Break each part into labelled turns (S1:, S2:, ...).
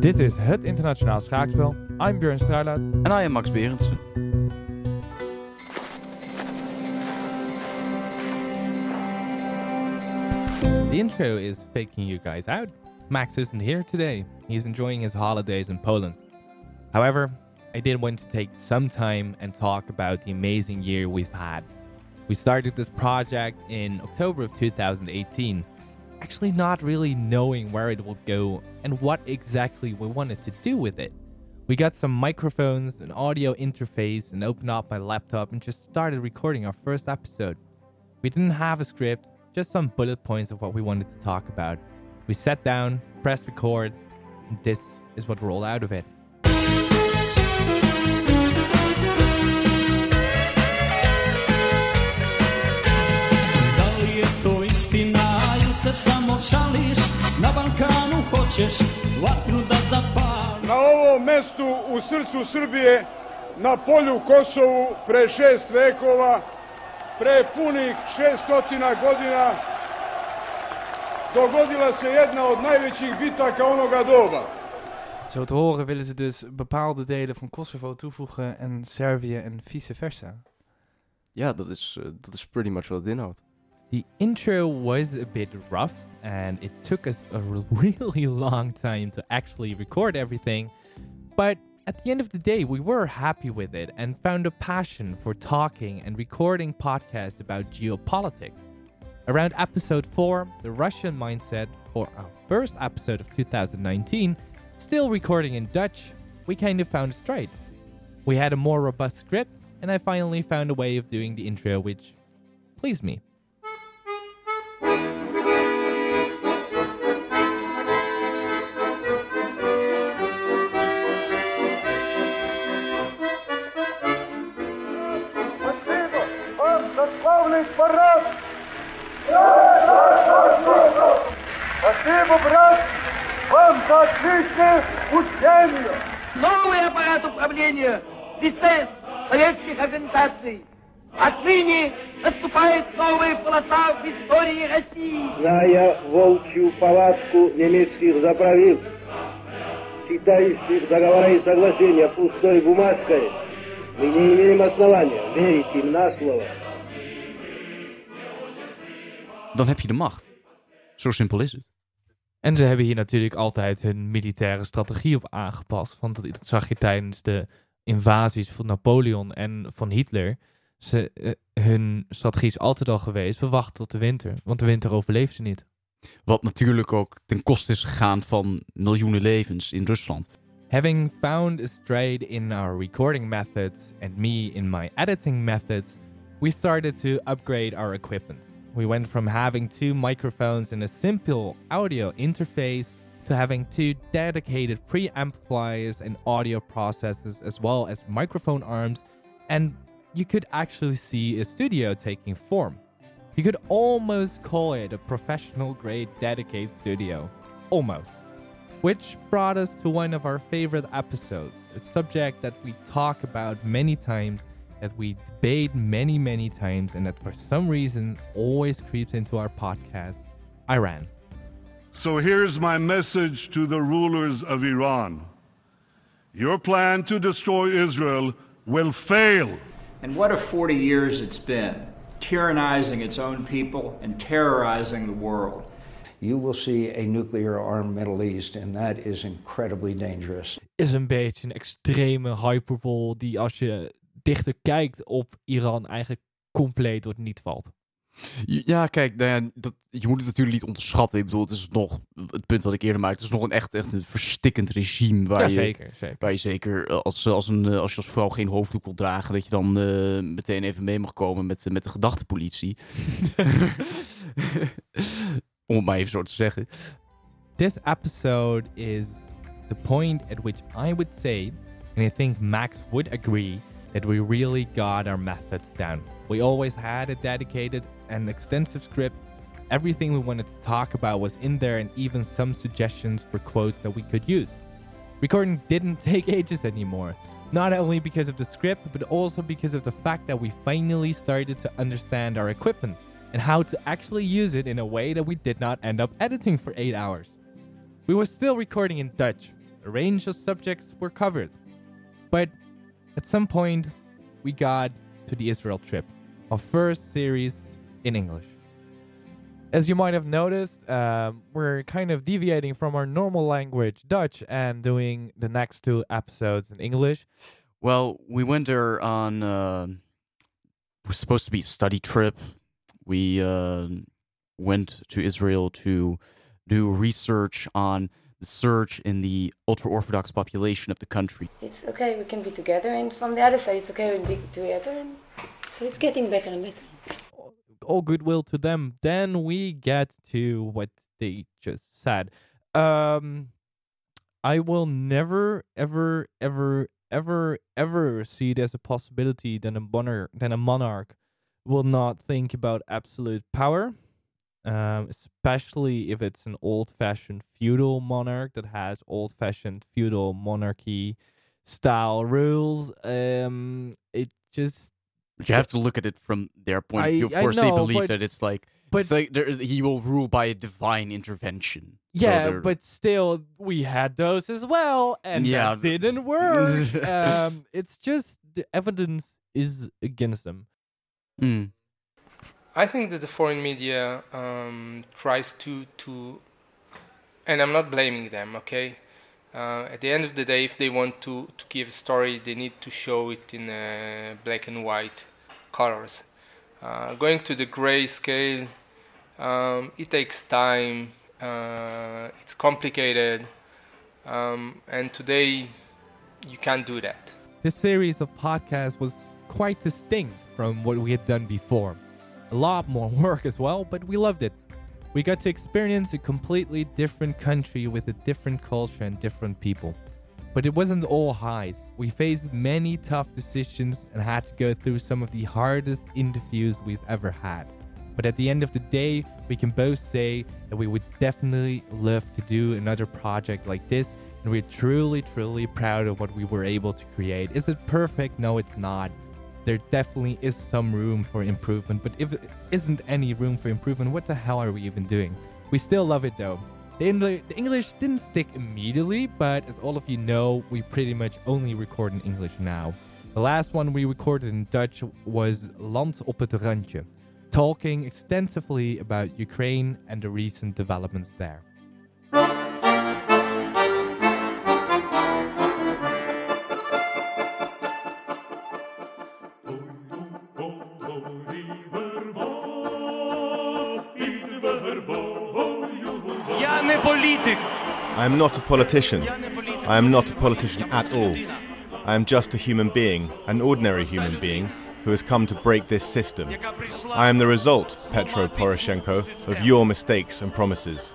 S1: Dit is het internationaal schaakspel. I'm Björn Struilaat.
S2: En I am Max Berendsen.
S1: The intro is faking you guys out. Max isn't here today. He's enjoying his holidays in Poland. However, I did want to take some time and talk about the amazing year we've had. We started this project in October of 2018, actually not really knowing where it will go and what exactly we wanted to do with it. We got some microphones, an audio interface, and opened up my laptop and just started recording our first episode. We didn't have a script, just some bullet points of what we wanted to talk about. We sat down, pressed record, and this is what rolled out of it.
S3: Šališ Na Balkanu hoćeš vatru da zapališ
S4: Na ovom mestu u srcu Srbije, na polju Kosovu, pre šest vekova, pre punih 600 godina, dogodila se jedna od najvećih bitaka onoga doba.
S5: Zo te horen willen ze dus bepaalde delen van Kosovo toevoegen en Servië en vice versa.
S2: Ja, dat is, eh, dat is pretty much wat het inhoudt.
S1: The intro was a bit rough, and it took us a really long time to actually record everything. But at the end of the day, we were happy with it and found a passion for talking and recording podcasts about geopolitics. Around episode 4, the Russian mindset, for our first episode of 2019, still recording in Dutch, we kind of found a stride. We had a more robust script, and I finally found a way of doing the intro which pleased me.
S4: Спасибо, брат, вам за отличное учение!
S6: новый аппарат управления ЛИСЕС советских организаций. Отныне наступает новая полоса в истории России.
S7: Зная волчью повадку немецких заправил, считающих договора и соглашения пустой бумажкой, мы не имеем основания верить им на слово.
S2: Dan heb je de macht. Zo simpel is het.
S1: En ze hebben hier natuurlijk altijd hun militaire strategie op aangepast. Want dat, dat zag je tijdens de invasies van Napoleon en van Hitler. Ze, eh, hun strategie is altijd al geweest, we wachten tot de winter. Want de winter overleeft ze niet.
S2: Wat natuurlijk ook ten koste is gegaan van miljoenen levens in Rusland.
S1: Having found a stride in our recording methods and me in my editing methods, we started to upgrade our equipment. We went from having two microphones and a simple audio interface to having two dedicated preamplifiers and audio processors, as well as microphone arms, and you could actually see a studio taking form. You could almost call it a professional grade dedicated studio. Almost which brought us to one of our favorite episodes, a subject that we talk about many times, that we debate many, many times, and that for some reason always creeps into our podcast Iran.
S4: So here's my message to the rulers of Iran. Your plan to destroy Israel will fail.
S8: And what a 40 years it's been, tyrannizing its own people and terrorizing the world.
S9: you will see a nuclear armed Middle East, and that is incredibly dangerous.
S1: Is een beetje een extreme hyperbole die als je dichter kijkt op Iran eigenlijk compleet door het niet valt.
S2: Ja, kijk, nou ja, dat, je moet het natuurlijk niet onderschatten. Ik bedoel, het is nog het punt wat ik eerder maakte. Het is nog een echt, echt een verstikkend regime. Waar
S1: ja,
S2: je,
S1: zeker, zeker.
S2: Waar je zeker, eh, als, als, een, eh, als je als vrouw geen hoofddoek wil dragen, dat je dan eh, meteen even mee mag komen met, met de gedachtepolitie. Om het maar even zo te zeggen.
S1: This episode is the point at which I would say, and I think Max would agree, that we really got our methods down. We always had a dedicated and extensive script. Everything we wanted to talk about was in there, and even some suggestions for quotes that we could use. Recording didn't take ages anymore, not only because of the script, but also because of the fact that we finally started to understand our equipment and how to actually use it in a way that we did not end up editing for eight hours. We were still recording in Dutch, A range of subjects were covered. But at some point, we got to the Israel trip, our first series in English.
S10: As you might have noticed, um, we're kind of deviating from our normal language, Dutch, and doing the next two episodes in English.
S2: Well, we went there on. Uh, was supposed to be a study trip. We uh, went to Israel to do research on the surge in the ultra orthodox population of the country.
S11: It's okay, we can be together, and from the other side, it's okay, we be together. And so it's getting better and better.
S10: all goodwill to them. Then we get to what they just said. Um, I will never, ever, ever, ever, ever see it as a possibility that a monarch, that a monarch will not think about absolute power. Um, especially if it's an old-fashioned feudal monarch that has old-fashioned feudal monarchy style rules. Um, it just
S2: But you have to look at it from their point of view. Of course,
S10: know,
S2: they believe
S10: but-
S2: that it's like
S10: but-
S2: it's like he will rule by a divine intervention.
S10: Yeah,
S2: they're-
S10: but still, we had those as well, and
S2: Yeah.
S10: that didn't work. um, it's just the evidence is against them.
S2: Mm.
S12: I think that the foreign media um, tries to to, and I'm not blaming them. Okay, uh, at the end of the day, if they want to to give a story, they need to show it in uh, black and white colors. Uh, going to the gray scale, um, it takes time. Uh, it's complicated, um, and today you can't do that.
S1: This series of podcasts was quite distinct from what we had done before. A lot more work as well, but we loved it. We got to experience a completely different country with a different culture and different people. But it wasn't all highs. We faced many tough decisions and had to go through some of the hardest interviews we've ever had. But at the end of the day, we can both say that we would definitely love to do another project like this, and we're truly, truly proud of what we were able to create. Is it perfect? No, it's not. There definitely is some room for improvement, but if there isn't any room for improvement, what the hell are we even doing? We still love it though. The, Engli- the English didn't stick immediately, but as all of you know, we pretty much only record in English now. The last one we recorded in Dutch was Land op het randje, talking extensively about Ukraine and the recent developments there.
S13: I am not a politician. I am not a politician at all. I am just a human being, an ordinary human being, who has come to break this system. I am the result, Petro Poroshenko, of your mistakes and promises.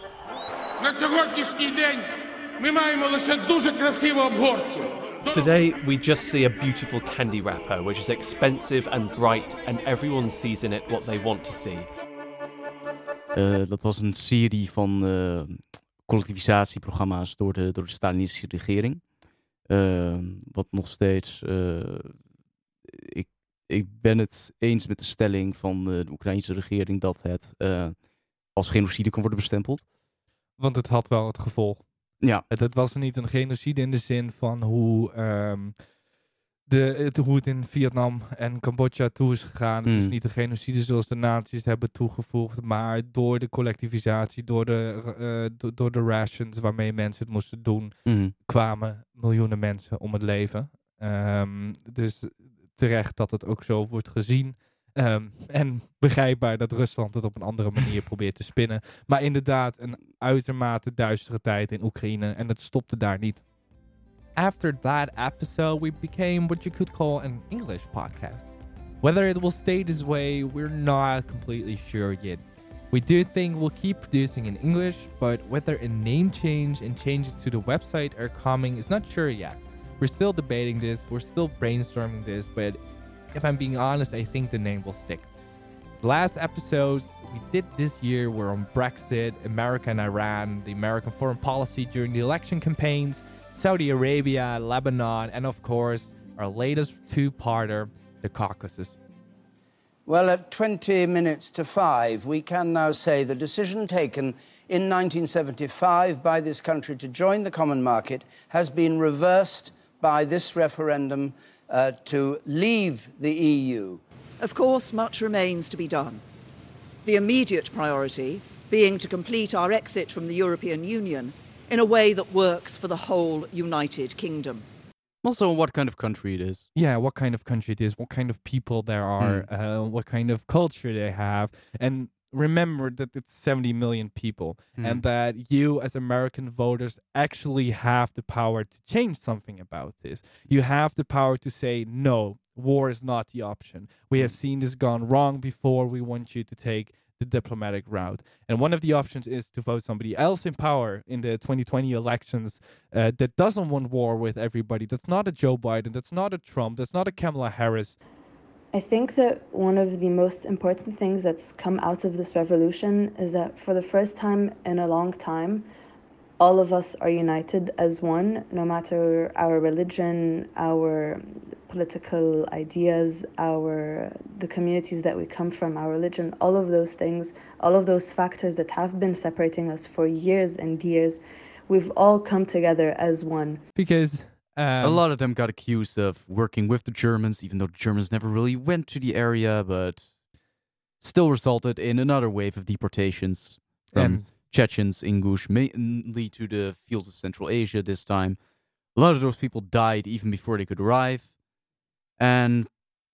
S14: Today, we just see a beautiful candy wrapper, which is expensive and bright, and everyone sees in it what they want to see.
S2: Uh, dat was een serie van uh, collectivisatieprogramma's door de, door de Stalinistische regering. Eh, wat nog steeds. eh, ik, ik ben het eens met de stelling van de Oekraïnse regering dat het eh, als genocide kan worden bestempeld.
S10: Want het had wel het gevolg.
S2: Ja.
S10: Het, het was niet een genocide in de zin van hoe, ehm, de, het, hoe het in Vietnam en Cambodja toe is gegaan. Het is
S2: Mm.
S10: niet een genocide zoals de nazi's hebben toegevoegd, maar door de collectivisatie, door de, eh, do- door de rations waarmee mensen het moesten doen,
S2: Mhm.
S10: kwamen miljoenen mensen om het leven. Ehm, dus terecht dat het ook zo wordt gezien. Ehm, en begrijpbaar dat Rusland het op een andere manier probeert te spinnen. Maar inderdaad, een uitermate duistere tijd in Oekraïne. En het stopte daar niet.
S1: After that episode, we became what you could call an English podcast. Whether it will stay this way, we're not completely sure yet. We do think we'll keep producing in English, but whether a name change and changes to the website are coming is not sure yet. We're still debating this, we're still brainstorming this, but if I'm being honest, I think the name will stick. The last episodes we did this year were on Brexit, America and Iran, the American foreign policy during the election campaigns, Saudi Arabia, Lebanon, and of course, our latest two parter, the Caucasus.
S15: Well, at 20 minutes to five, we can now say the decision taken in 1975 by this country to join the common market has been reversed by this referendum uh, to leave the EU.
S8: Of course, much remains to be done. The immediate priority being to complete our exit from the European Union in a way that works for the whole United Kingdom.
S2: Also, what kind of country it is.
S1: yeah, what kind of country it is, what kind of people there are, uh, what kind of culture they have, and remember that it's 70 million people, and
S2: Mm.
S1: that you, as American voters, actually have the power to change something about this. You have the power to say, no, war is not the option. We have seen this gone wrong before. We want you to take the diplomatic route. And one of the options is to vote somebody else in power in the 2020 elections uh, that doesn't want war with everybody. That's not a Joe Biden. That's not a Trump. That's not a Kamala Harris.
S11: I think that one of the most important things that's come out of this revolution is that for the first time in a long time, all of us are united as one, no matter our religion, our political ideas, our the communities that we come from, our religion, all of those things, all of those factors that have been separating us for years and years, we've all come together as one.
S1: Because um,
S2: a lot of them got accused of working with the Germans, even though the Germans never really went to the area, but still resulted in another wave of deportations from
S1: And-
S2: Chechens, Ingush, mainly to the fields of Central Asia this time. A lot of those people died even before they could arrive. And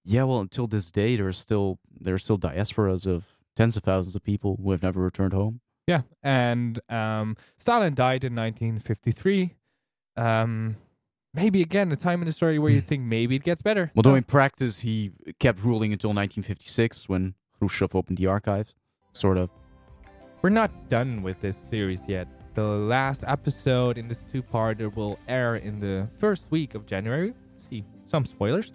S2: yeah, well, until this day, there are still there are still diasporas of tens of thousands of people who have never returned home.
S1: Yeah, and um, Stalin died in 1953. Um, maybe again a time in the story where you think maybe it gets better.
S2: Although in practice, he kept ruling until 1956 when Khrushchev opened the archives, sort of.
S1: We're not done with this series yet. The last episode in this two-parter will air in the first week of January. See some spoilers,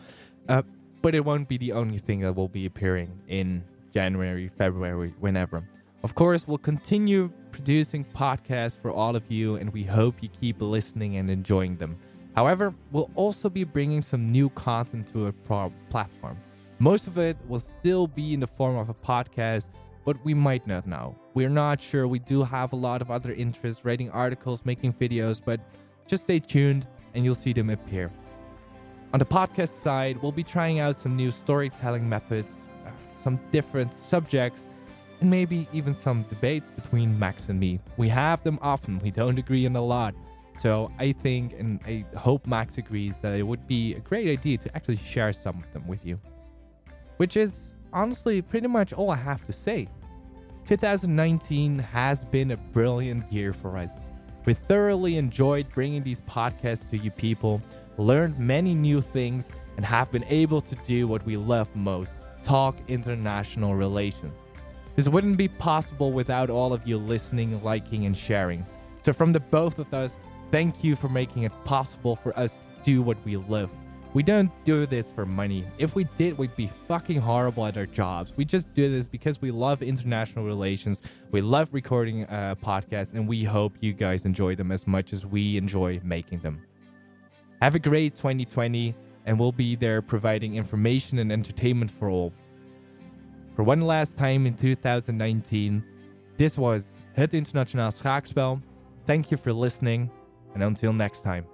S1: uh, but it won't be the only thing that will be appearing in January, February, whenever. Of course, we'll continue producing podcasts for all of you, and we hope you keep listening and enjoying them. However, we'll also be bringing some new content to our pro- platform. Most of it will still be in the form of a podcast, but we might not know. We're not sure. We do have a lot of other interests, writing articles, making videos, but just stay tuned and you'll see them appear. On the podcast side, we'll be trying out some new storytelling methods, uh, some different subjects, and maybe even some debates between Max and me. We have them often, we don't agree on a lot. So I think and I hope Max agrees that it would be a great idea to actually share some of them with you. Which is honestly pretty much all I have to say. 2019 has been a brilliant year for us. We thoroughly enjoyed bringing these podcasts to you people, learned many new things, and have been able to do what we love most talk international relations. This wouldn't be possible without all of you listening, liking, and sharing. So, from the both of us, thank you for making it possible for us to do what we love. We don't do this for money. If we did, we'd be fucking horrible at our jobs. We just do this because we love international relations. We love recording uh, podcasts, and we hope you guys enjoy them as much as we enjoy making them. Have a great 2020, and we'll be there providing information and entertainment for all. For one last time in 2019, this was Het Internationaal Schaakspel. Thank you for listening, and until next time.